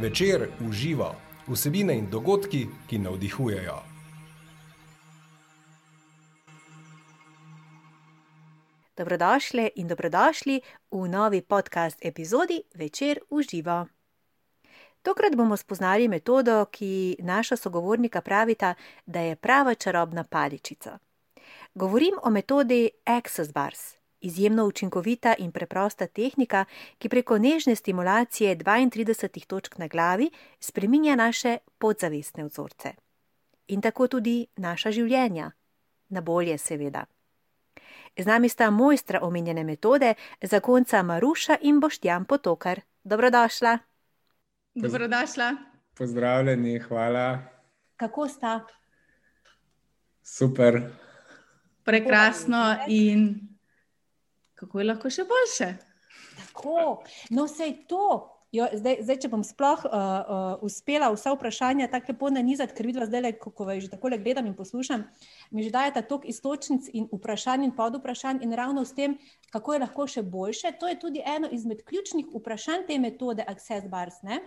Večer uživa vsebine in dogodki, ki navdihujejo. Dobrodošli in dobrodošli v novi podcast epizodi Večer uživa. Tokrat bomo spoznali metodo, ki naša sogovornika pravita, da je prava čarobna paličica. Govorim o metodi Access Bars, izjemno učinkovita in preprosta tehnika, ki preko nežne stimulacije 32 točk na glavi spreminja naše podzavestne vzorce. In tako tudi naša življenja. Na bolje, seveda. Z nami sta mojstra omenjene metode, zakonca Maruša in Boštjan Potokar. Dobrodošla. Dobrodošla. Pozdravljeni, hvala. Kako sta? Super. Prekrasno in kako je lahko še boljše. Tako, no, vse to. Jo, zdaj, zdaj, če bom sploh uh, uh, uspela vsa vprašanja tako lepo nanizati, ker vidim, da ko že tako le gledam in poslušam, mi že dajete toliko istočnic in vprašanj in pod vprašanj, in ravno s tem, kako je lahko še boljše. To je tudi eno izmed ključnih vprašanj te metode Access Bars. Ne?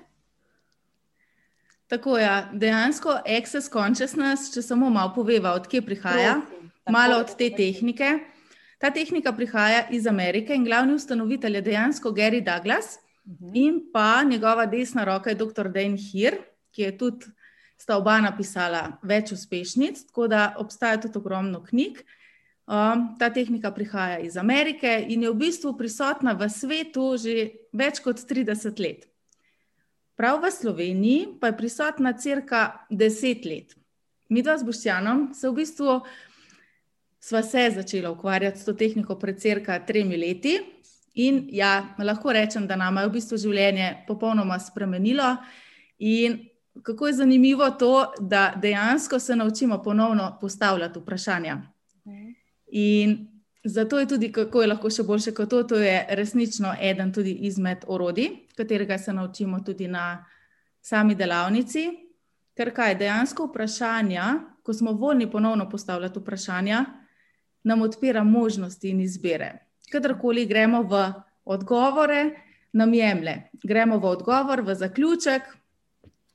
Tako je, ja. dejansko Access Consciousness, če samo malo poveva, odkje prihaja, Prosim, malo od te tehnike. Ta tehnika prihaja iz Amerike in glavni ustanovitelj je dejansko Gary Douglas uh mhm. -huh. in pa njegova desna roka je dr. Dan Hir, ki je tudi sta oba napisala več uspešnic, tako da obstaja tudi ogromno knjig. Um, ta tehnika prihaja iz Amerike in je v bistvu prisotna v svetu že več kot 30 let. Prav v Sloveniji pa je prisotna crka 10 let. Mi dva z Boštjanom se v bistvu sva se začela ukvarjati s to tehniko pred crka tremi leti. In ja, lahko rečem, da nam je v bistvu življenje popolnoma spremenilo. In kako je zanimivo to, da dejansko se naučimo ponovno postavljati vprašanja. In zato je tudi, kako je lahko še boljše kot to, to je resnično eden tudi izmed orodij, katerega se naučimo tudi na sami delavnici. Ker kaj dejansko vprašanja, ko smo voljni ponovno postavljati vprašanja, nam odpira možnosti in izbire. Kadarkoli gremo v odgovore, nam jemlje. Gremo v odgovor, v zaključek,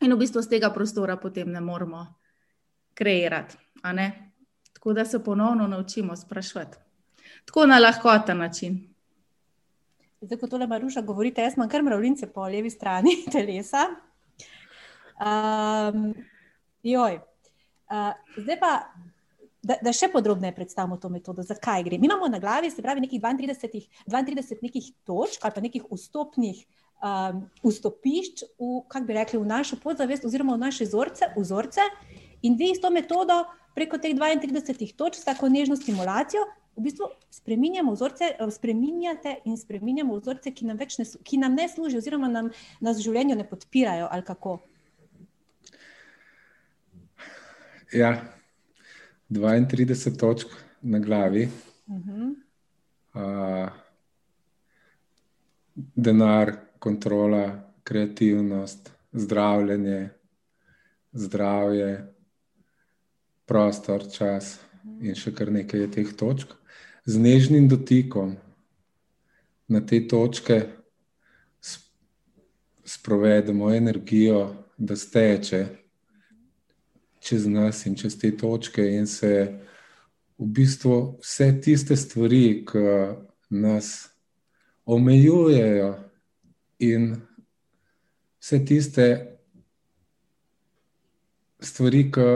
in v bistvu z tega prostora potem ne moremo kreirati. Tako da se ponovno naučimo sprašvati. Tako na lahkoten način. Zdaj, ko tole Maruša govorite, jaz imam kar mravljince po levi strani telesa. Um, joj. Uh, zdaj pa da, da še podrobneje predstavimo to metodo, zakaj gre. Mi imamo na glavi, se pravi, nekih 32, 32 nekih točk ali pa nekih vstopnih um, vstopišč v, kako bi rekli, v našo podzavest oziroma v naše vzorce, vzorce. In vi s to metodo preko teh 32 točk, s tako nežno stimulacijo, v bistvu spreminjamo vzorce, spreminjate in spreminjamo vzorce, ki nam, ne, ki nam ne služijo, oziroma nam, nas v življenju ne podpirajo. Ja, 32 točk na glavi, uh -huh. uh, denar, kontrola, kreativnost, zdravljenje, zdravje, prostor, čas in še kar nekaj teh točk. Z nežnim dotikom na te točke sprovedemo energijo, da steče čez nas in čez te točke, in se v bistvu vse tiste stvari, ki nas omejujejo, in vse tiste stvari, ki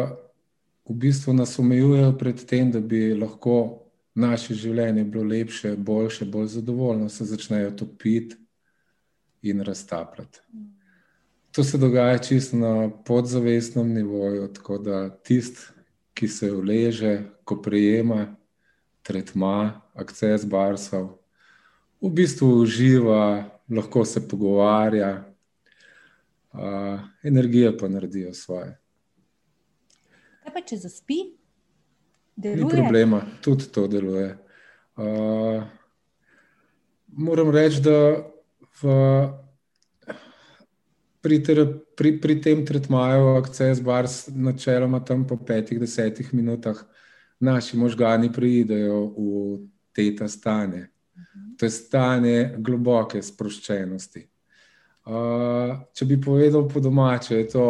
v bistvu nas omejujejo pred tem, da bi lahko naše življenje bilo lepše, boljše, bolj zadovoljno, se začnejo topiti in raztapljati. To se dogaja čisto na podzavestnem nivoju, tako da tisti, ki se uleže, ko prejema tretma, akces barsov, v bistvu uživa, lahko se pogovarja, uh, energije pa naredijo svoje. Kaj pa če zaspi? Deluje? Ni problema, tudi to deluje. Uh, moram reči, da v pri, pri, pri tem tretmaju, akces bars, načeloma tam po petih, desetih minutah, naši možgani pridejo v teta stanje. To je stanje globoke sproščenosti. Uh, če bi povedal po domače, je to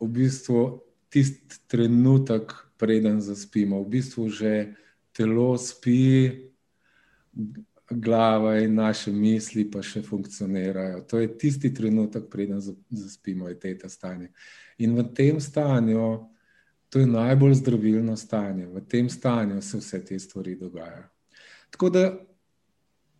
v bistvu tisti trenutek, preden zaspimo. V bistvu že telo spi, glava in naše misli pa še funkcionirajo. To je tisti trenutek, preden zaspimo, je te stanje. In v tem stanju, to je najbolj zdravilno stanje, v tem stanju se vse te stvari dogajajo. Tako da,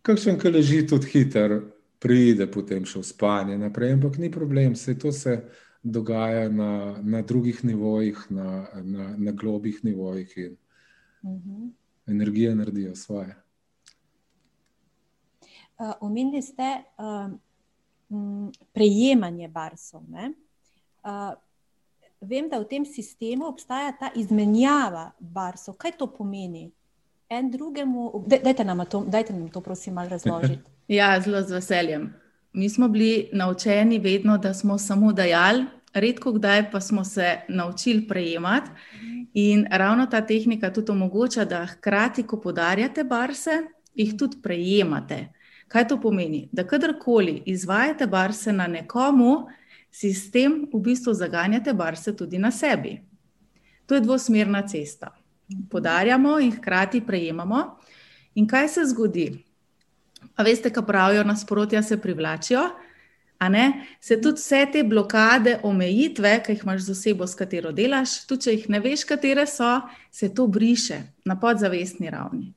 kakšen, ki leži tudi hiter, pride potem še v spanje naprej, ampak ni problem, vse to se dogaja na, na drugih nivojih, na, na, na globih nivojih in uh mhm. -huh. energija naredijo svoje. Uh, omenili ste uh, prejemanje barsov. Uh, vem, da v tem sistemu obstaja ta izmenjava barsov. Kaj to pomeni? En drugemu, dajte nam to, dajte nam to prosim, malo razložiti. Ja, zelo z veseljem. Mi smo bili naučeni vedno, da smo samo dajali, redko kdaj pa smo se naučili prejemati. In ravno ta tehnika tudi omogoča, da hkrati, ko podarjate barse, jih tudi prejemate. Kaj to pomeni? Da kadarkoli izvajate barse na nekomu, sistem v bistvu zaganjate barse tudi na sebi. To je dvosmerna cesta. Podarjamo in hkrati prejemamo. In kaj se zgodi? A veste, kaj pravijo, nasprotja se privlačijo. Se tudi vse te blokade, omejitve, ki jih imaš z osebo, s katero delaš, tudi če jih ne veš, katere so, se to briše na podzavestni ravni.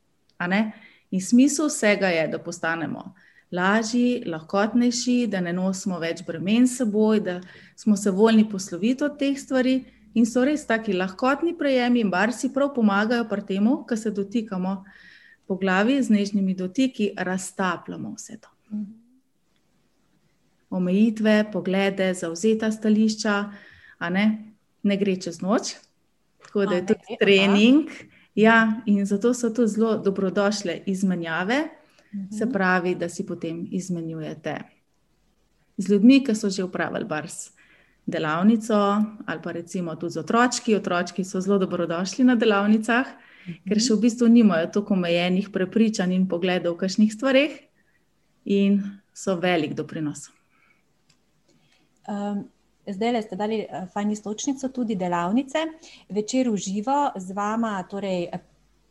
In smisel vsega je, da postanemo lažji, lahkotnejši, da ne nosimo več bremen s seboj, da smo se voljni posloviti od teh stvari. In so res taki lahkotni prejemi, in bar si prav pomagajo pri tem, ko se dotikamo po glavi z nežnimi dotiki, raztapljamo vse to. Omejitve, poglede, zauzeta stališča, ne? ne gre čez noč, tako da je to trening. Ja, in zato so to zelo dobrodošle izmenjave, se pravi, da si potem izmenjujete z ljudmi, ki so že upravili bars delavnico, ali pa recimo tudi z otročki. Otročki so zelo dobrodošli na delavnicah ker še v bistvu nimajo tako omejenih prepričanj in pogledov v kakšnih stvareh, in so velik doprinos. Um, zdaj, le ste dali uh, fajn istočnico, tudi delavnice. Večer v živo z vama torej,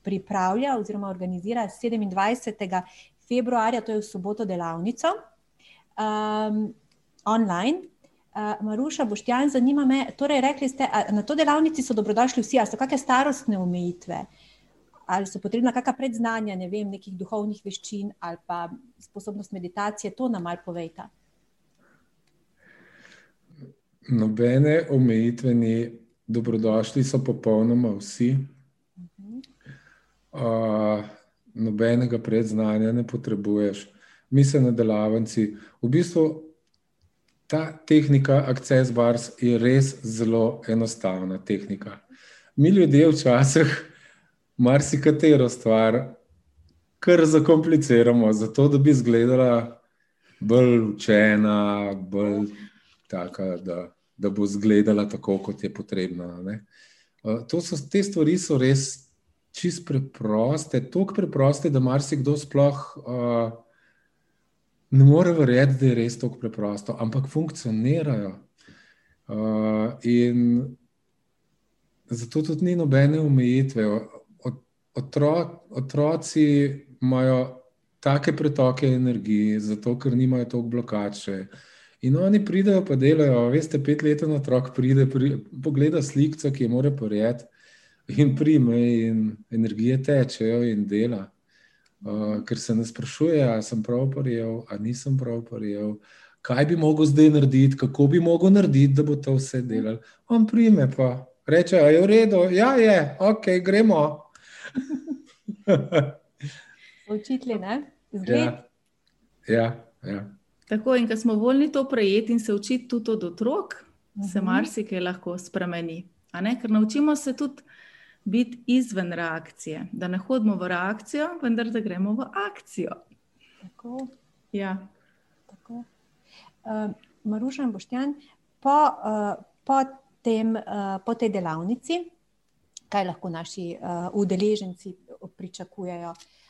pripravlja oziroma organizira 27. februarja, to je v soboto, delavnico um, online. Uh, Maruša, Boštjan, zanima me, torej rekli ste, na to delavnici so dobrodošli vsi, ali so kakšne starostne omejitve? Ali so potrebna kakšna predznanja, ne vem, nekih duhovnih veščin ali pa sposobnost meditacije, to nam malo povejte. Nobene omejitveni dobrodošli so popolnoma vsi. Uh, nobenega predznanja ne potrebuješ. Mi se na delavnici, v bistvu ta tehnika Access Bars je res zelo enostavna tehnika. Mi ljudje včasih marsikatero stvar kar zakompliciramo, zato da bi izgledala bolj učena, bolj taka, da, da bo izgledala tako, kot je potrebno. Uh, so, te stvari so res čist preproste, tako preproste, da marsikdo sploh uh, ne more verjeti, da je res tako preprosto, ampak funkcionirajo. Uh, in zato tudi ni nobene omejitve otro, otroci imajo take pretoke energije, zato ker nimajo toliko blokače. In oni pridejo, pa delajo. Veste, petleten otrok pride, pri, pogleda sliko, ki je mora porjeti, in prime, in energije tečejo, in dela. Uh, ker se ne sprašuje, ali sem prav porjel, ali nisem prav porjel, kaj bi mogel zdaj narediti, kako bi mogel narediti, da bo to vse delal. On prime, pa reče, da je v redu, ja, je, ok, gremo. Učitelji, ne? Ja. Ja, ja. Tako in ko smo voljni to prejeti in se učiti tudi od otrok, uh -huh. se mhm. marsikaj lahko spremeni. Ker naučimo se tudi biti izven reakcije, da ne hodimo v reakcijo, vendar da gremo v akcijo. Tako. Ja. Tako. Uh, Maruša in Boštjan, po, uh, po, tem, uh, po tej delavnici, kaj lahko naši uh, udeleženci pričakujejo. uh,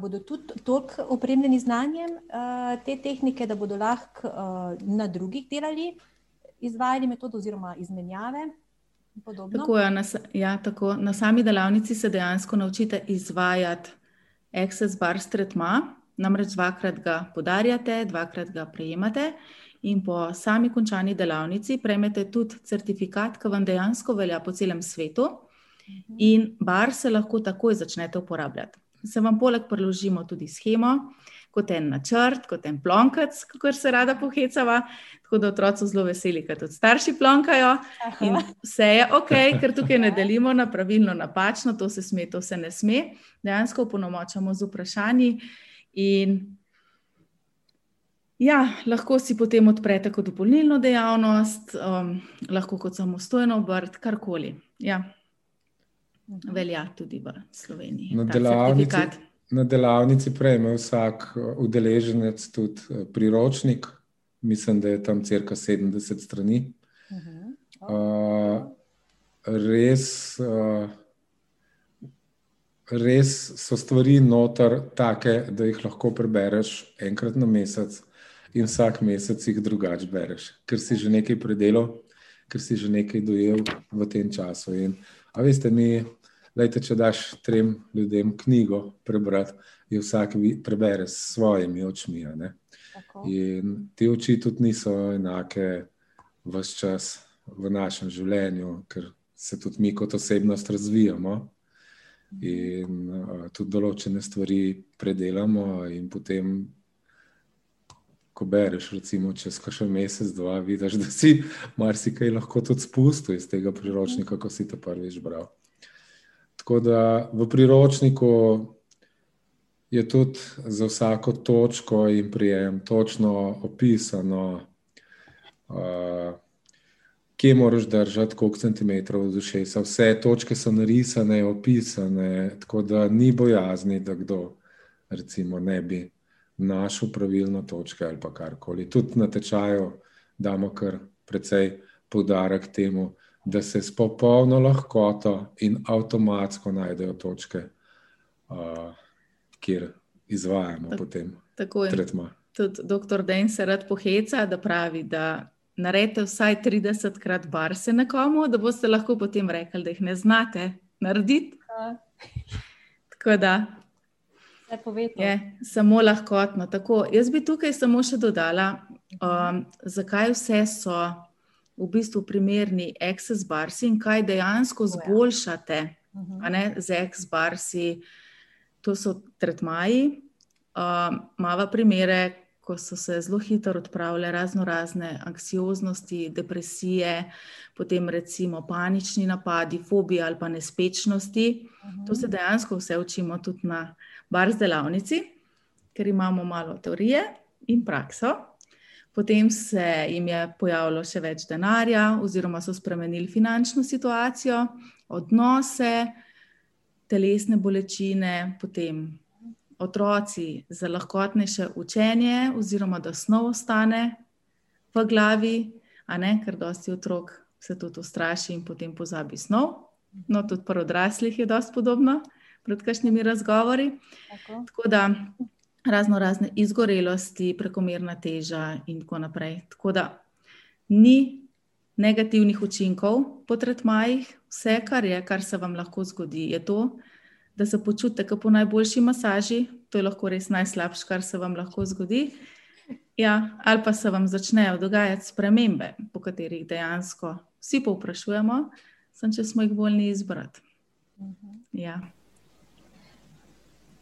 bodo tudi toliko opremljeni znanjem uh, te tehnike, da bodo lahko uh, na drugih delali, izvajali metodo oziroma izmenjave. Tako je, na, ja, tako, na sami delavnici se dejansko naučite izvajati Access Bar Stretma, namreč dvakrat ga podarjate, dvakrat ga prejemate. In po sami končani delavnici prejmete tudi certifikat, ki vam dejansko velja po celem svetu, mhm. in bar se lahko takoj začnete uporabljati. Se vam poleg preložimo tudi schemo, kot en načrt, kot en plonkac, kot se rada pohecava. Tako da otroci zelo veseli, ker tudi starši plonkajo. In vse je ok, ker tukaj ne delimo na pravilno, napačno, to se sme, to se ne sme. Dejansko upolnomočamo z vprašanji. In ja, lahko si potem odprete kot dopolnilno dejavnost, um, lahko kot samostojno obrt, karkoli. Ja. Mhm. Velja tudi v Sloveniji. Na delavnici, na delavnici prejme vsak uh, udeleženec tudi uh, priročnik, mislim, da je tam crka 70 strani. Uh, res, uh, res so stvari noter take, da jih lahko prebereš enkrat na mesec, in vsak mesec jih drugače bereš, ker si že nekaj predelal, ker si že nekaj dojel v tem času. In, a veste, mi. Lejte, če daš trem ljudem knjigo prebrati, jo vsak prebere s svojimi očmi. In te oči tudi niso enake vse čas v našem življenju, ker se tudi mi kot osebnost razvijamo in uh, tudi določene stvari predelamo. In potem, ko bereš, recimo, čez kakšen mesec, dva, vidiš, da si marsikaj lahko tudi spustil iz tega priročnika, ko si to prvič bral. Tako da v priročniku je tudi za vsako točko in prijem točno opisano, uh, kje moraš držati, koliko centimetrov od ušesa. Vse točke so narisane, opisane, tako da ni bojazni, da kdo recimo, ne bi našel pravilno točke ali karkoli. Tudi na tečaju damo kar precej poudarek temu da se s popolno lahkoto in avtomatsko najdejo točke, uh, kjer izvajamo tak, potem tretma. Tudi dr. Den se rad poheca, da pravi, da naredite vsaj 30 krat barse nekomu, da boste lahko potem rekli, da jih ne znate narediti. Tako da. Je samo lahkotno. Tako, jaz bi tukaj samo še dodala, um, zakaj vse so v bistvu primerni access barsi in kaj dejansko ja. zboljšate mhm. ne, z access barsi. To so tretmaji. Uh, Mava primere, ko so se zelo hitro odpravile razno razne anksioznosti, depresije, potem recimo panični napadi, fobije ali pa nespečnosti. Uh -huh. To se dejansko vse učimo tudi na bar zdelavnici, ker imamo malo teorije in prakso. Potem se jim je pojavilo še več denarja, oziroma so spremenili finančno situacijo, odnose, telesne bolečine, potem otroci za lahkotnejše učenje, oziroma da snov ostane v glavi, a ne, ker dosti otrok se tudi ustraši in potem pozabi snov. No, tudi pri odraslih je dosti podobno, pred kakšnimi razgovori. Tako. Tako da razno razne izgorelosti, prekomerna teža in tako naprej. Tako da ni negativnih učinkov po tretmajih, vse, kar je, kar se vam lahko zgodi, je to, da se počutite kot po najboljši masaži, to je lahko res najslabše, kar se vam lahko zgodi. Ja, ali pa se vam začnejo dogajati spremembe, po katerih dejansko vsi povprašujemo, sem če smo jih voljni izbrati. Mhm. Ja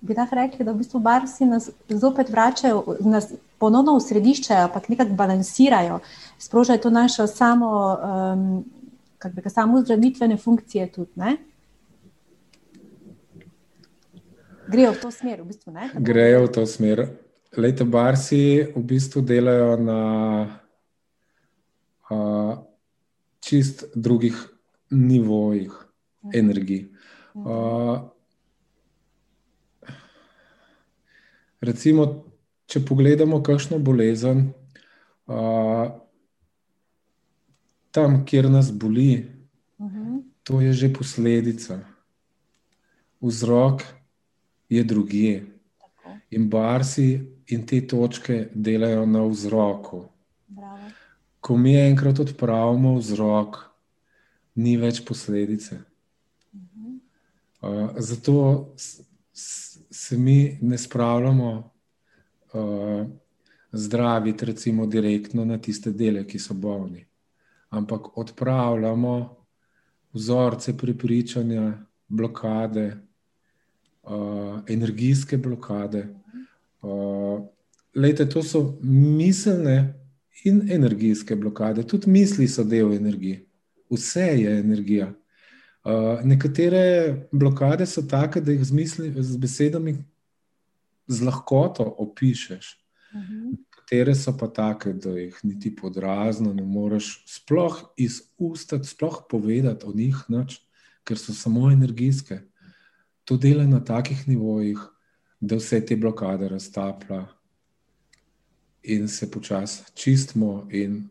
bi lahko rekli, da v bistvu barsi nas zopet vračajo, nas ponovno v središče, pa nekako balansirajo, sprožajo to našo samo, um, kako bi ga samo zdravitvene funkcije tudi. Ne? Grejo v to smer, v bistvu. Ne? Grejo v to smer. Lejte, barsi v bistvu delajo na uh, čist drugih nivojih mhm. energij. Uh, Recimo, če pogledamo, kakšno bolezen, uh, tam, kjer nas boli, uh mhm. -huh. to je že posledica. Vzrok je drugje. In barsi in te točke delajo na vzroku. Bravo. Ko mi enkrat odpravimo vzrok, ni več posledice. Uh, zato s, s, se mi ne spravljamo uh, zdraviti, recimo, direktno na tiste dele, ki so bolni, ampak odpravljamo vzorce prepričanja, blokade, uh, energijske blokade. Uh, lejte, to so miselne in energijske blokade, tudi misli so del energije, vse je energija. Uh, nekatere blokade so take, da jih z, misli, z besedami z lahkoto opišeš. Uh -huh. Nekatere so pa take, da jih niti podrazno ne moreš sploh iz usta, sploh povedati o njih, nič, ker so samo energijske. To dela na takih nivojih, da vse te blokade raztaplja in se počasi čistimo, in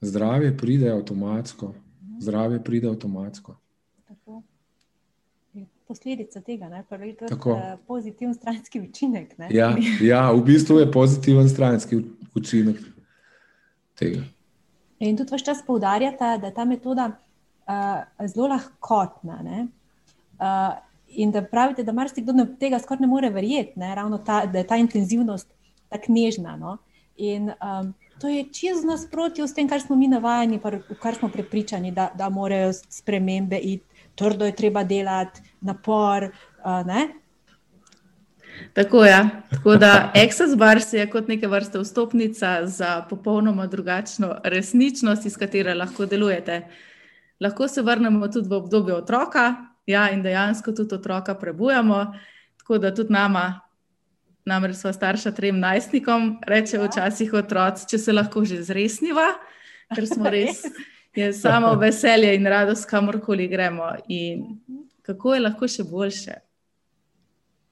zdravje pride avtomatsko. Zdravje pride avtomatsko. Je Posledica tega, ne? pa je tudi uh, pozitiven stranski učinek. Ne? Ja, ja, v bistvu je pozitiven stranski učinek tega. In tudi vaš čas poudarjate, da je ta metoda uh, zelo lahkotna. Uh, in da pravite, da marsikdo tega skoraj ne more verjeti, ne? ravno ta, da je ta intenzivnost tako nežna. No? In um, to je čez nasprotje s tem, kar smo mi navajeni, pa v kar smo prepričani, da, da morajo spremembe iti, trdo je treba delati, napor. Uh, Tako. Ja. Tako da Access Bars je kot neke vrste vstopnica za popolnoma drugačno resničnost, iz katere lahko delujete. Lahko se vrnemo tudi v obdobje otroka, ja, in dejansko tudi otroka prebujamo. Tako da tudi nama, namreč smo starša trem najstnikom, reče ja. včasih otroci, če se lahko že zresniva, ker smo res. Je samo veselje in radost, kamorkoli gremo. In kako je lahko še boljše?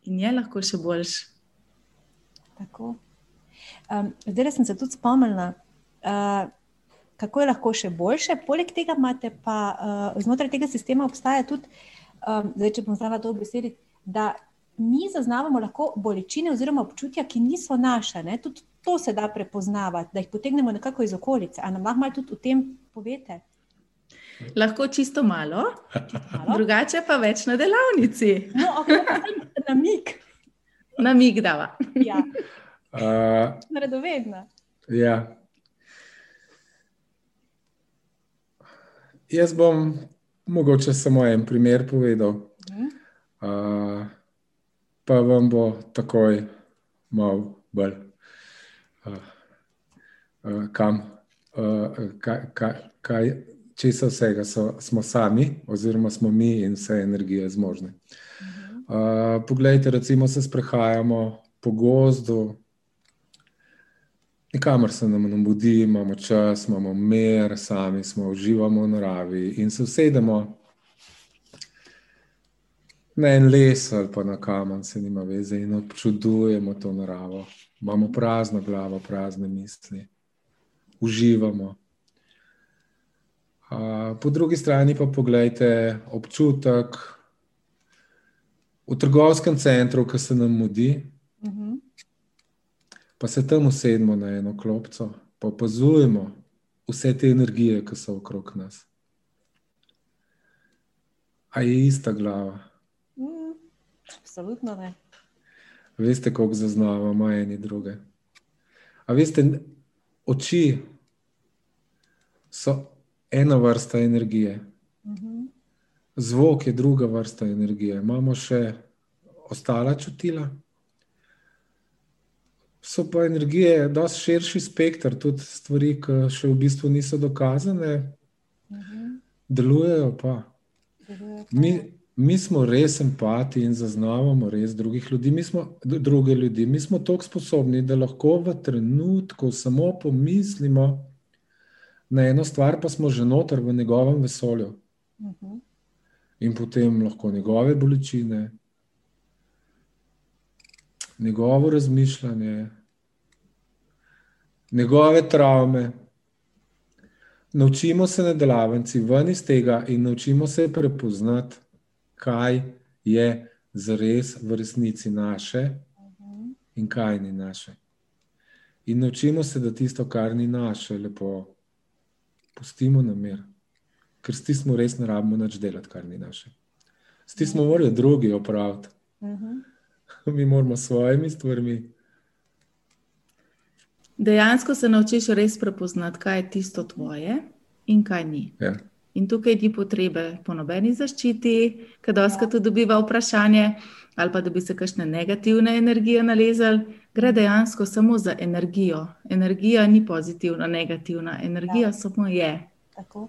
in je lahko še boljši. Tako. Um, zdaj sem se tudi spomnila, uh, kako je lahko še boljše. Poleg tega imate pa uh, znotraj tega sistema obstaja tudi, um, zdaj, če bom znala to besedi, da mi zaznavamo lahko bolečine oziroma občutja, ki niso naše. Ne? Tudi to se da prepoznavati, da jih potegnemo nekako iz okolice. A nam lahko tudi o tem povete? Lahko čisto malo, malo, drugače pa več na delavnici. No, okay, na mig. Na mig, da. Ja. Uh, Redovedna. Ja. Jaz bom mogoče samo en primer povedal, uh, pa vam bo takoj malo bolj, kam, uh, kaj. kaj, kaj česa vsega so, smo sami, oziroma smo mi in vse energije zmožne. Uh, poglejte, recimo, se sprehajamo po gozdu, nikamor se nam ne mudi, imamo čas, imamo mir, sami smo, uživamo v naravi in se usedemo na en les ali pa na kamen, se nima veze in občudujemo to naravo. Imamo prazno glavo, prazne misli, uživamo po drugi strani pa pogledajte občutek v trgovskem centru, ki se nam mudi, uh mhm. -huh. pa se tam usedemo na eno klopco, pa opazujemo vse te energije, ki so okrog nas. A je ista glava? Mm, absolutno ne. Veste, koliko zaznavamo eni druge. A veste, oči so ena vrsta energije. Zvok je druga vrsta energije. Imamo še ostala čutila. So pa energije, da so širši spektr, tudi stvari, ki še v bistvu niso dokazane, delujejo pa. Mi, mi smo res empati in zaznavamo res drugih ljudi. Mi smo druge ljudi. Mi smo tako sposobni, da lahko v trenutku samo pomislimo, na eno stvar, pa smo že noter v njegovem vesolju. Uh mhm. -huh. In potem lahko njegove bolečine, njegovo razmišljanje, njegove travme. Naučimo se na delavnici ven iz tega in naučimo se prepoznati, kaj je zares v resnici naše in kaj ni naše. In naučimo se, da tisto, kar ni naše, lepo pustimo na mir. Ker s smo res ne rabimo več delati, kar ni naše. S smo morali drugi opraviti. Uh -huh. Mi moramo s svojimi stvarmi. Dejansko se naučiš res prepoznati, kaj je tisto tvoje in kaj ni. Ja. In tukaj ni potrebe po nobeni zaščiti, ker doskrat tudi dobiva vprašanje, ali pa da bi se kakšne negativne energije nalezali. Gre dejansko samo za energijo. Energija ni pozitivna, negativna, energija ja. samo je. Tako.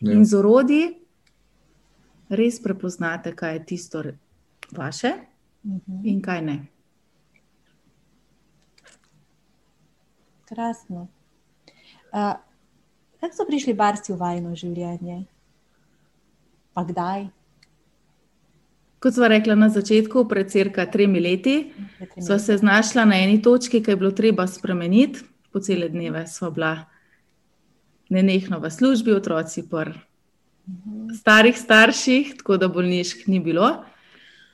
Ja. In z orodji res prepoznate, kaj je tisto vaše Mhm. in kaj ne. Krasno. Uh, kako so prišli barci v vajno življenje? Pa kdaj? Kot smo rekli na začetku, pred cirka tremi leti, sva se znašla na eni točki, ki je bilo treba spremeniti. Po cele dneve sva bila nenehno v službi, otroci pri starih starših, tako da bolnišk ni bilo.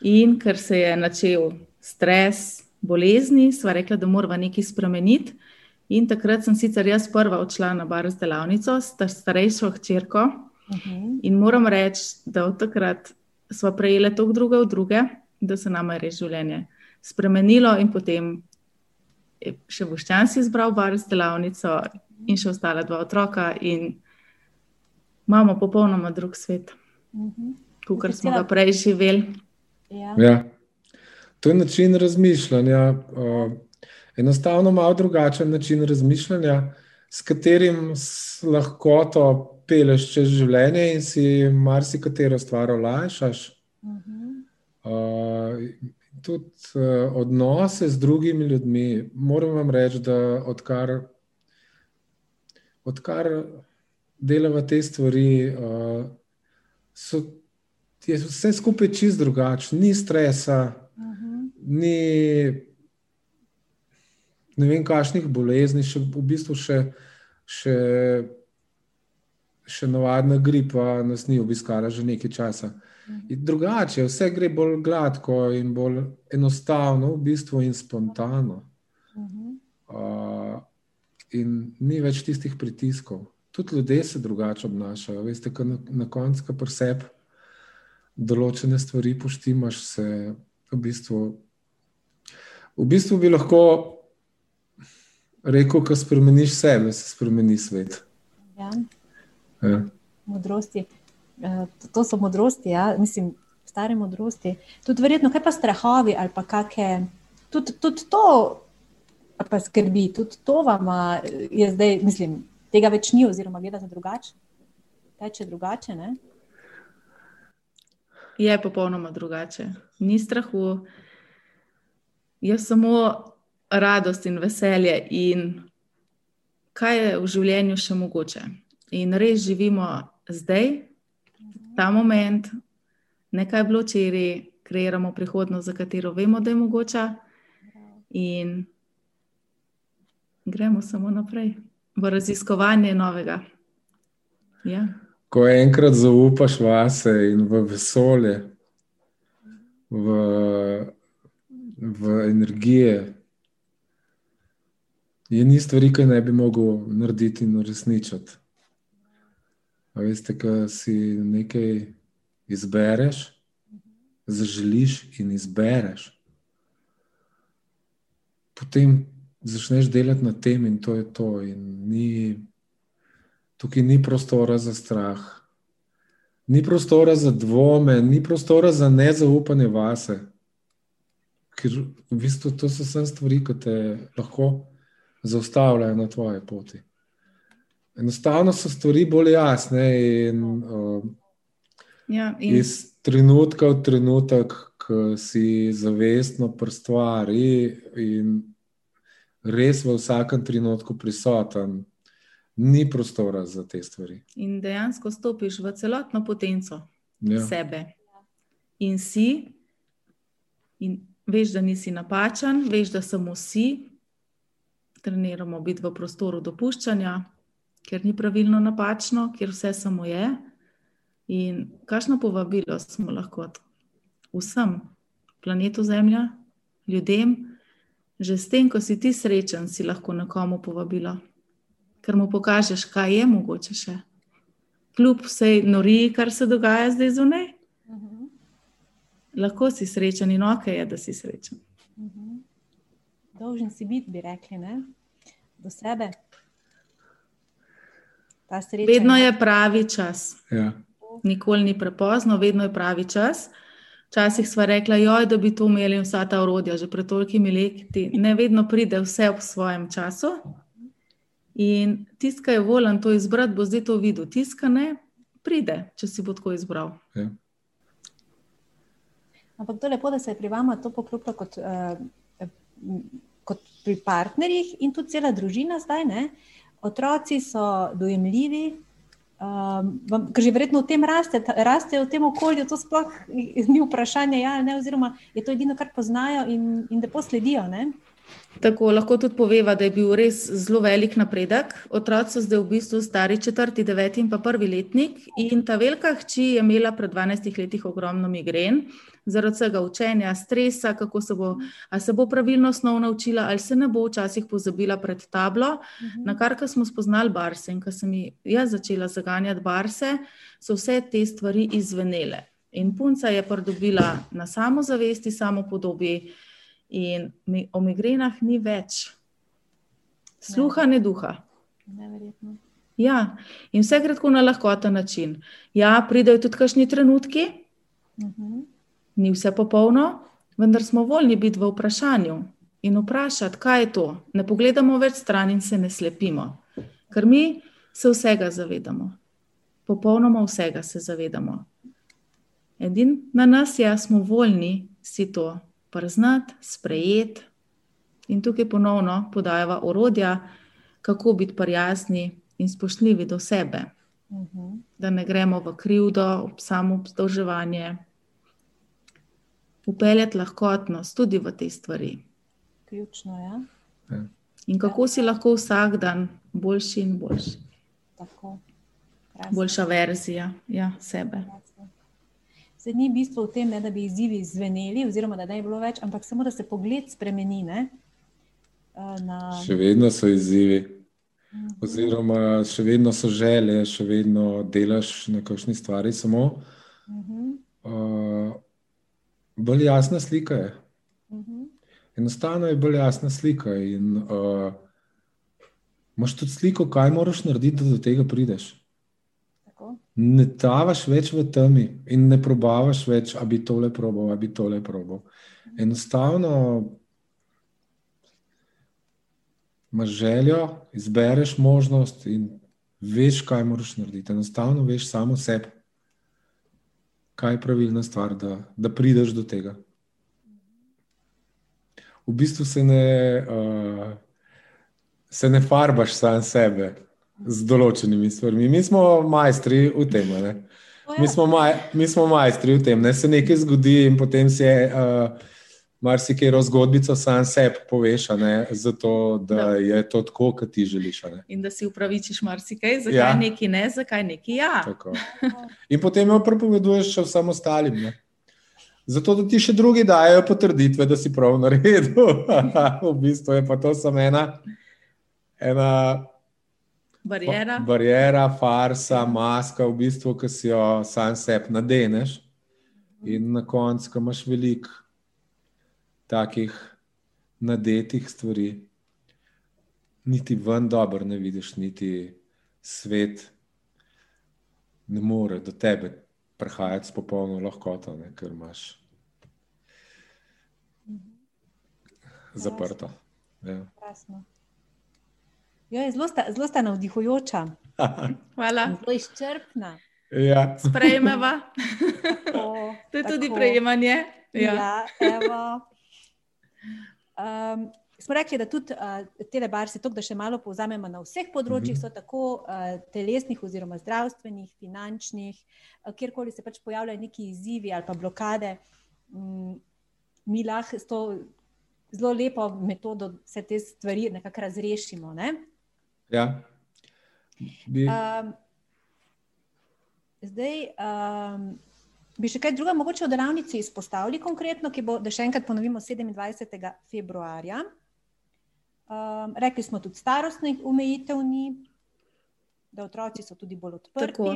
In ker se je začel stres, bolezni, sva rekla, da moramo nekaj spremeniti. In takrat sem sicer jaz prva odšla na bar z delavnico, s starejšo hčerko. Uh -huh. In moram reči, da od takrat smo prejeli toliko druge od druge, da se nam je res življenje spremenilo, in potem je še Boščan si izbral bar z delavnico, in še ostala dva otroka, in imamo popolnoma drug svet, Uh -huh. kot smo ga prej živeli. Ja. Ja. To je način razmišljanja, uh, enostavno malo drugačen način razmišljanja, s katerim lahkoto peleš čez življenje in si marsikatero stvar olajšaš. Uh -huh. Uh, tudi uh, odnose z drugimi ljudmi. Moram vam reči, da odkar, odkar delamo te stvari, uh, so, je vse skupaj čist drugače, ni stresa, Uh -huh. ni ne vem, kakšnih bolezni, še v bistvu še, še, še navadna gripa nas ni obiskala že nekaj časa. In drugače, vse gre bolj gladko in bolj enostavno, v bistvu in spontano. Uh in ni več tistih pritiskov. Tudi ljudje se drugače obnašajo. Veste, na, na koncu, ko preseb določene stvari poštimaš, se v bistvu, v bistvu bi lahko rekel, ko spremeniš sebe, se spremeni svet. Ja. Ja. Modrosti. Eh, to- so modrosti, ja. mislim, stare modrosti. Tudi verjetno, kaj pa strahovi ali pa kakšne. Tudi, tudi to ali pa skrbi, tudi to vam a, je zdaj, mislim, tega več ni, oziroma gledate drugače. Teče drugače, ne? Je popolnoma drugače. Ni strahu, je samo radost in veselje, in kaj je v življenju še mogoče. In res živimo zdaj, ta moment, nekaj je bilo včeraj, kreiramo prihodnost, za katero vemo, da je mogoča, in gremo samo naprej v raziskovanje novega. Ja. Ko enkrat zaupaš vase in v vesolje, v, v energije, je ni stvari, ki ne bi mogel narediti in uresničiti. A veste, ko si nekaj izbereš, zaželiš in izbereš, potem začneš delati na tem, in to je to. In ni, tukaj ni prostora za strah, ni prostora za dvome, ni prostora za nezaupanje vase. Ker v bistvu to so vse stvari, ki te lahko zaustavljajo na tvoje poti. Enostavno so stvari bolj jasne in uh, Ja, in iz trenutka v trenutek, ko si zavestno pri stvari in res v vsakem trenutku prisoten, ni prostora za te stvari. In dejansko stopiš v celotno potenco Ja. sebe. In si, in veš, da nisi napačen, veš, da samo si. Treniramo biti v prostoru dopuščanja, ker ni pravilno napačno, ker vse samo je. In kakšno povabilo smo lahko vsem, planetu Zemlja, ljudem, Že s tem, ko si ti srečen, si lahko nekomu povabilo, ker mu pokažeš, kaj je mogoče še. Kljub vsej noriji, kar se dogaja zdaj zunaj, uh -huh. lahko si srečen in ok je, da si srečen. Uh -huh. Dolžen si biti, bi rekli, ne? do sebe. Vedno je pravi čas. Ja. Nikoli ni prepozno, vedno je pravi čas. Včasih smo rekli, joj, da bi to imeli vsa ta urodja, že pred tolikimi leti. Ne vedno pride vse v svojem času. In tiska je volen to izbrati, bo zdaj to videl. Tiska ne pride, če si bo tako izbral. Ja. Ampak to je lepo, da se je pri vama to poklopilo kot, uh, kot pri partnerjih in tudi cela družina zdaj. Ne? Otroci so dojemljivi, Um, ker že verjetno v tem raste, raste v tem okolju, to sploh ni vprašanje, ja, ne, oziroma je to edino, kar poznajo in, in da posledijo. Ne? Tako lahko tudi poveva, da je bil res zelo velik napredek. Otroci so zdaj v bistvu stari četrti, deveti in pa prvi letnik. In ta velika hči je imela pred 12 leti ogromno migren, zaradi vsega učenja, stresa, kako se bo, ali se bo pravilno snov naučila, ali se ne bo včasih pozabila pred tablo. Mhm. Na kar smo spoznali barse in ko sem jaz začela zaganjati barse, so vse te stvari izvenele. In punca je pridobila na samozavesti, samo podobi. In mi, o migrenah ni več, sluha, ne duha. Neverjetno. Ja, in vse gre tako na lahkoten način. Ja, pridejo tudi kakšni trenutki, uh mhm. -huh. ni vse popolno, vendar smo voljni biti v vprašanju in vprašati, kaj je to. Ne pogledamo več stran in se ne slepimo, ker mi se vsega zavedamo. Popolnoma vsega se zavedamo. Edin na nas je, da smo voljni si to priznati, sprejeti. In tukaj ponovno podajava orodja, kako biti prijazni in spoštljivi do sebe, uh mhm. -huh. da ne gremo v krivdo, samo obdolževanje. Upeljati lahkotnost tudi v te stvari. Ključno je. Ja? Ja. In kako si lahko vsak dan boljši in boljši. Tako. Boljša verzija ja, sebe. Krasno se ni bistvo v tem, ne, da bi izzivi zveneli, oziroma da ne bi bilo več, ampak samo da se pogled spremeni. Ne, na... Še vedno so izzivi, mhm. oziroma še vedno so želje, še vedno delaš na kakšni stvari. Samo uh, bolj jasna slika je. Mhm. Enostavno je bolj jasna slika. In, uh, Máš tudi sliko, kaj moraš narediti, da do tega prideš ne tavaš več v temi in ne probavaš več, da bi tole probal, da bi tole probal. Enostavno imaš željo, izbereš možnost in veš, kaj moraš narediti. Enostavno veš samo sebe, kaj je pravilna stvar, da, da prideš do tega. V bistvu se ne, uh, se ne farbaš sam sebe z določenimi stvarmi. Mi smo majstri v tem. Mi smo, maj, mi smo majstri v tem, da se nekaj zgodi in potem se uh, marsikaj zgodbico sam sebi poveš, zato da no. je to tako, kot ti želiš. In da si upravičiš marsikaj, zakaj ja. neki ne, zakaj neki ja. Tako. In potem jo prepoveduješ še vsem ostalim. Ne? Zato, da ti še drugi dajo potrditve, da si prav naredil. v bistvu je pa to samo ena. ena Barijera. Barijera, farsa, maska, v bistvu, ki si jo sam sebi nadeneš. In na koncu, ko imaš veliko takih nadetih stvari, niti ven dobro ne vidiš, niti svet ne more do tebe prihajati s popolno lahkoto, ne, ker imaš zaprto. Ja. Ja, zelo, sta, zelo sta navdihujoča. Hvala. Zelo izčrpna. Ja. Sprejmeva. to je tako. tudi prejemanje. Ja, ja um, smo rekli, da tudi uh, telebarsi, to, da še malo povzamemo na vseh področjih, mm -hmm. so tako uh, telesnih, oziroma zdravstvenih, finančnih, uh, kjerkoli se pač pojavljajo neki izzivi ali pa blokade. Um, mi lahko s to zelo lepo metodo vse te stvari nekako razrešimo. Ne? Ja. Bi... Um, zdaj, um, bi še kaj druga, mogoče v delavnici izpostavili konkretno, ki bo, da še enkrat ponovimo, 27. februarja. Um, rekli smo tudi starostnih omejitev ni, da otroci so tudi bolj odprti. Tako,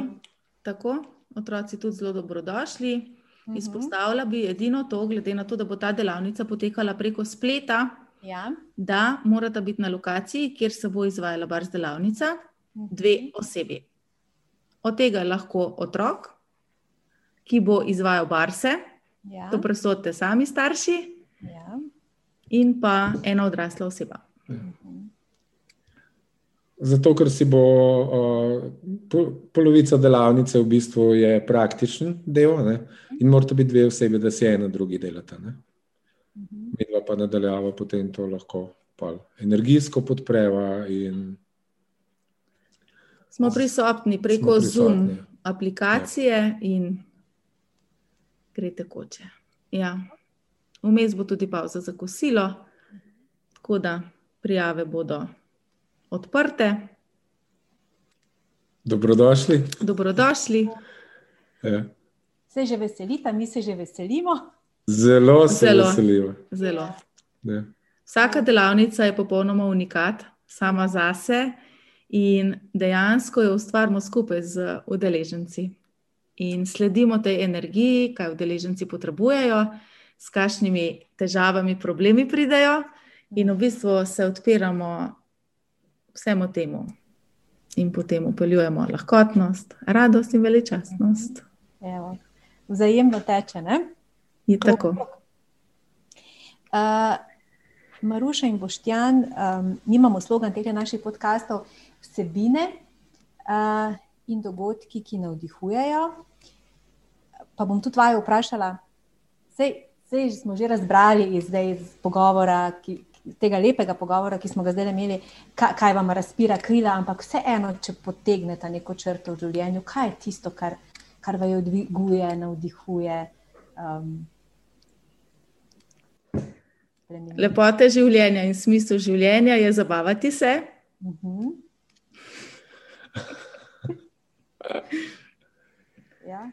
tako. otroci tudi zelo dobrodošli. Uh Mhm. -huh. Izpostavila bi edino to, glede na to, da bo ta delavnica potekala preko spleta, Ja. da morata biti na lokaciji, kjer se bo izvajala barz delavnica, dve osebi. Od tega lahko otrok, ki bo izvajal barse, Ja. to presodite sami starši, Ja. in pa ena odrasla oseba. Zato, ker si bo uh, po, polovica delavnice v bistvu je praktičen del, ne? in morata biti dve osebi, da si ena drugi delata. Ne? Midva pa nadaljava potem to lahko pol energijsko podpreva in Smo prisotni preko prisotni. Zoom aplikacije in gre tekoče. Ja. Vmes bo tudi pauza za kosilo, tako da prijave bodo odprte. dobrodošli. Dobrodošli. Ja. Se že veselite, mi se že veselimo. Zelo se Zelo. veseliva. Zelo. Ja. Vsaka delavnica je popolnoma unikat, sama zase, in dejansko jo ustvarjamo skupaj z udeleženci. In sledimo tej energiji, kaj udeleženci potrebujejo, s kakšnimi težavami, problemi pridejo, in v bistvu se odpiramo vsemu temu. In potem upeljujemo lahkotnost, radost in veličastnost. Evo. Vzajemno teče. Ne? Je tako. Uh, Maruša in Boštjan, um, imamo slogan teh naših podkastov, vsebine uh, in dogodki, ki navdihujejo. Pa bom tudi vaju vprašala, vse smo že razbrali iz, zdaj, iz pogovora, ki, tega lepega pogovora, ki smo ga zdaj imeli, kaj, kaj vam razpira krila, ampak vseeno, če potegnete neko črto v življenju, kaj je tisto, kar, kar vaju dviguje, navdihuje. Um, spremeniti. Lepote življenja in smisel življenja je zabavati se. Mhm. Ja.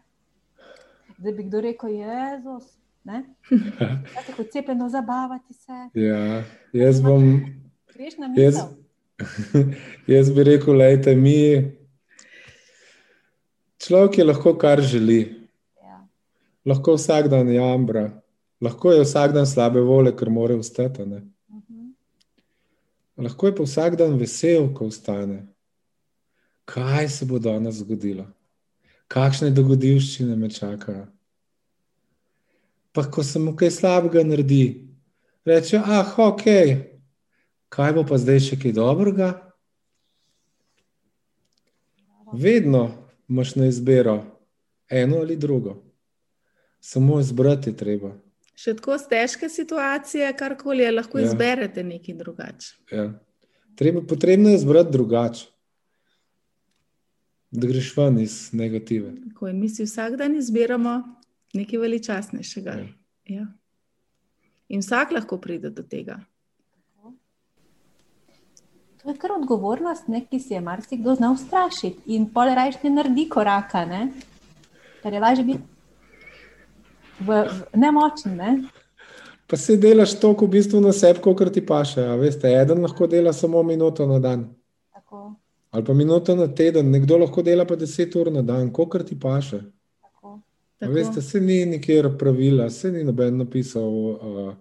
Zdaj bi kdo rekel, Jezus, ne? Ja, tako cepljeno zabavati se. Ja. Jaz, bom, Greš na jaz, misel. jaz bi rekel, lejte, mi. Človek je lahko kar želi, Ja. lahko vsak dan jambra, lahko je vsak dan slabe volje, ker mora vstati. Ne? Mhm. Lahko je pa vsak dan vesel, ko vstane. Kaj se bo danes zgodilo? Kakšne dogodivščine me čakajo? Pa ko se mu kaj slabega naredi, reče: Ah, ok, kaj bo pa zdaj še kaj dobrega? Vedno imaš na izbiro eno ali drugo. Samo izbrati je treba. Še tako težke situacije, karkoli je, lahko Ja. izberete nekaj drugače. Ja. Treba, potrebno je izbrati drugače, da greš ven iz negative. Tako, in mi si vsak dan izbiramo nekaj veličastnejšega. Ja. Ja. In vsak lahko pride do tega. To je kar odgovornost, ne, ki si je marsikdo znal strašiti in pol rajš ne naredi koraka, ne? ker je lažje biti v, v nemočen. Ne? Pa se delaš toliko v bistvu na sebi, kot ti paše. a Veste, eden lahko dela samo minuto na dan, Tako, ali pa minuto na teden, nekdo lahko dela pa deset ur na dan, kot ti paše. tako. A Tako. Veste, se ni nikjer pravila, se ni noben napisal uh,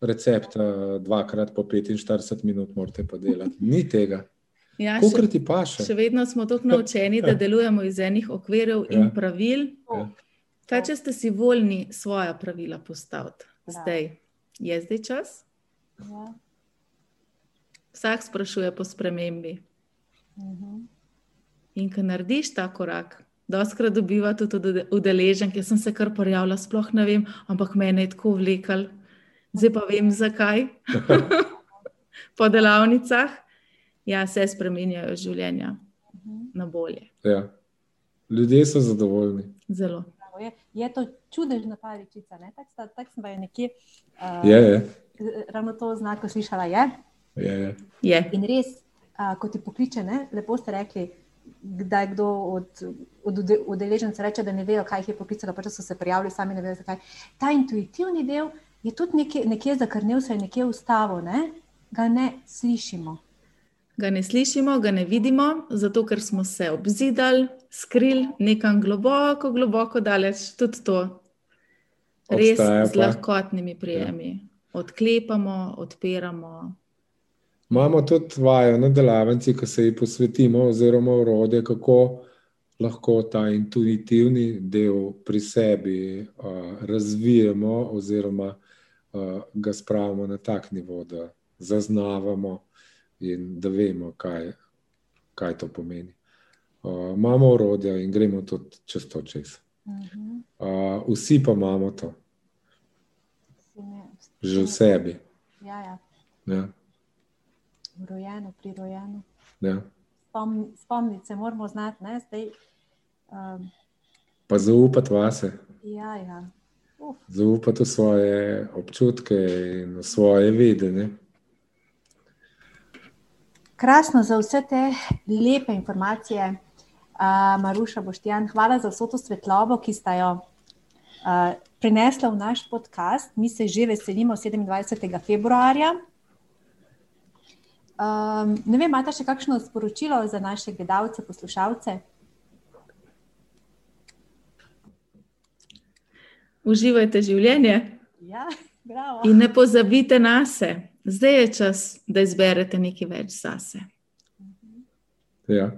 recept, uh, dvakrat po 45 minut, morate pa delati. Ni tega. Ja, Kot ti paše. še vedno smo tako naučeni, da delujemo iz enih okvirov in Ja. pravil. Ja. Kaj, če ste si voljni svoja pravila postaviti? Ja. Zdaj je zdaj čas. Ja. Vsak sprašuje po spremembi. Mhm. In ko narediš ta korak, doskrat dobiva tudi od udeleženk. Jaz sem se kar prijavila, sploh ne vem, ampak mene je tako vlekel, zdaj pa vem zakaj. po delavnicah, ja, se spremenjajo življenja Mhm. na bolje. Ja. Ljudje so zadovoljni. Zelo. Bravo, Je, je to čudežna paličica. ne? Tako sta- tako sem pa je nekje uh, Je, je. ravno to znako slišala. Je. je, je. Je. In res, uh, ko ti pokliče, ne, lepo ste rekli, da je kdo od, od ude- udeležencev reče, da ne vejo, kaj jih je poklicalo, pač so se prijavili, sami ne vejo, zakaj. Ta intuitivni del je tudi nekje, nekje zakrnil, se je nekje ustavo. Ne? ga ne slišimo. Ga ne slišimo, ga ne vidimo, zato ker smo se obzidali, skrili nekam globoko, globoko daleč. Tudi to res Obstaja z pa. lahkotnimi prijemi. Ja. Odklepamo, odpiramo. Imamo tudi vajo na delavnici, ki se ji posvetimo, oziroma urode, kako lahko ta intuitivni del pri sebi uh, razvijemo, oziroma uh, ga spravimo na tak nivo, da zaznavamo in da vemo, kaj, kaj to pomeni. Uh, imamo urodja in gremo tudi čez to čez. Uh, vsi pa imamo to, že v sebi. Ja, ja. Ja, Rojeno, prirojeno. ja. Spomni, spomniti se moramo znati, ne? zdaj. Um, Pa zaupati vase. ja, ja. Uf, zaupati v svoje občutke in v svoje vedenje. krasno za vse te lepe informacije, uh, Maruša Boštjan. Hvala za vso to svetlobo, ki sta jo uh, prinesla v naš podcast. Mi se že veselimo 27. februarja. Um, ne vem, imate še kakšno sporočilo za naše gledalce, poslušalce? Uživajte življenje Ja, bravo. in ne pozabite na sebe. Zdaj je čas, da izberete nekaj več zase. Ja.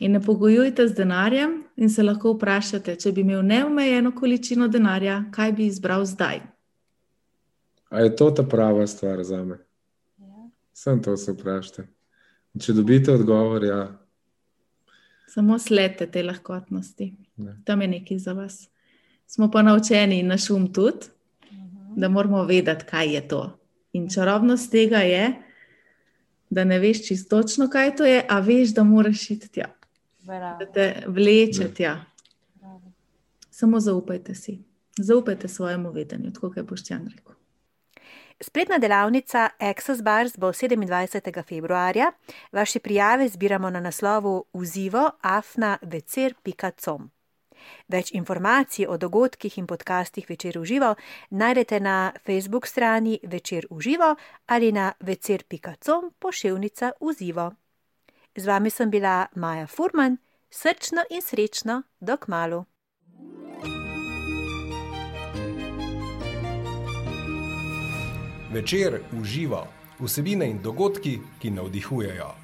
In ne pogojujte z denarjem, in se lahko vprašate, če bi imel neomejeno količino denarja, kaj bi izbral zdaj. A je to ta prava stvar za me? Ja. Sem to se vprašajte. In Če dobite odgovor, ja, Samo sledite te lahkotnosti. Ne. Tam je nekaj za vas. Smo pa naučeni in naš um tudi, da moramo vedeti, kaj je to. In čarobnost tega je, da ne veš čisto kaj to je, a veš, da moraš iti tja, Bravo, da te vleče tja. bravo. Samo zaupajte si, zaupajte svojemu vedenju, tako kot je Boštjan rekel. Spletna delavnica Access Bars bo 27. februarja. Vaše prijave zbiramo na naslovu uzivo.afna.vecer.com. Več informacij o dogodkih in podcastih Večer v živo najdete na Facebook strani Večer v živo ali na vecer.com pošiljnica uzivo. Z vami sem bila Maja Furman, srčno in srečno, do kmalu. Večer uživa vsebine in dogodki, ki navdihujejo.